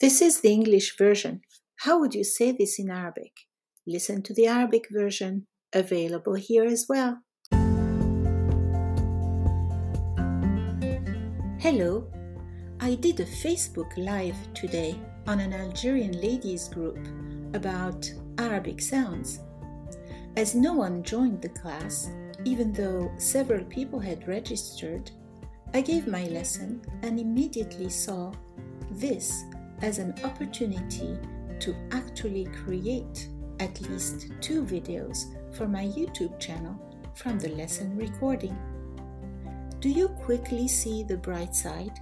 This is the English version. How would you say this in Arabic? Listen to the Arabic version, available here as well. Hello, I did a Facebook Live today on an Algerian ladies group about Arabic sounds. As no one joined the class, even though several people had registered, I gave my lesson and immediately saw this as an opportunity to actually create at least two videos for my YouTube channel from the lesson recording. Do you quickly see the bright side?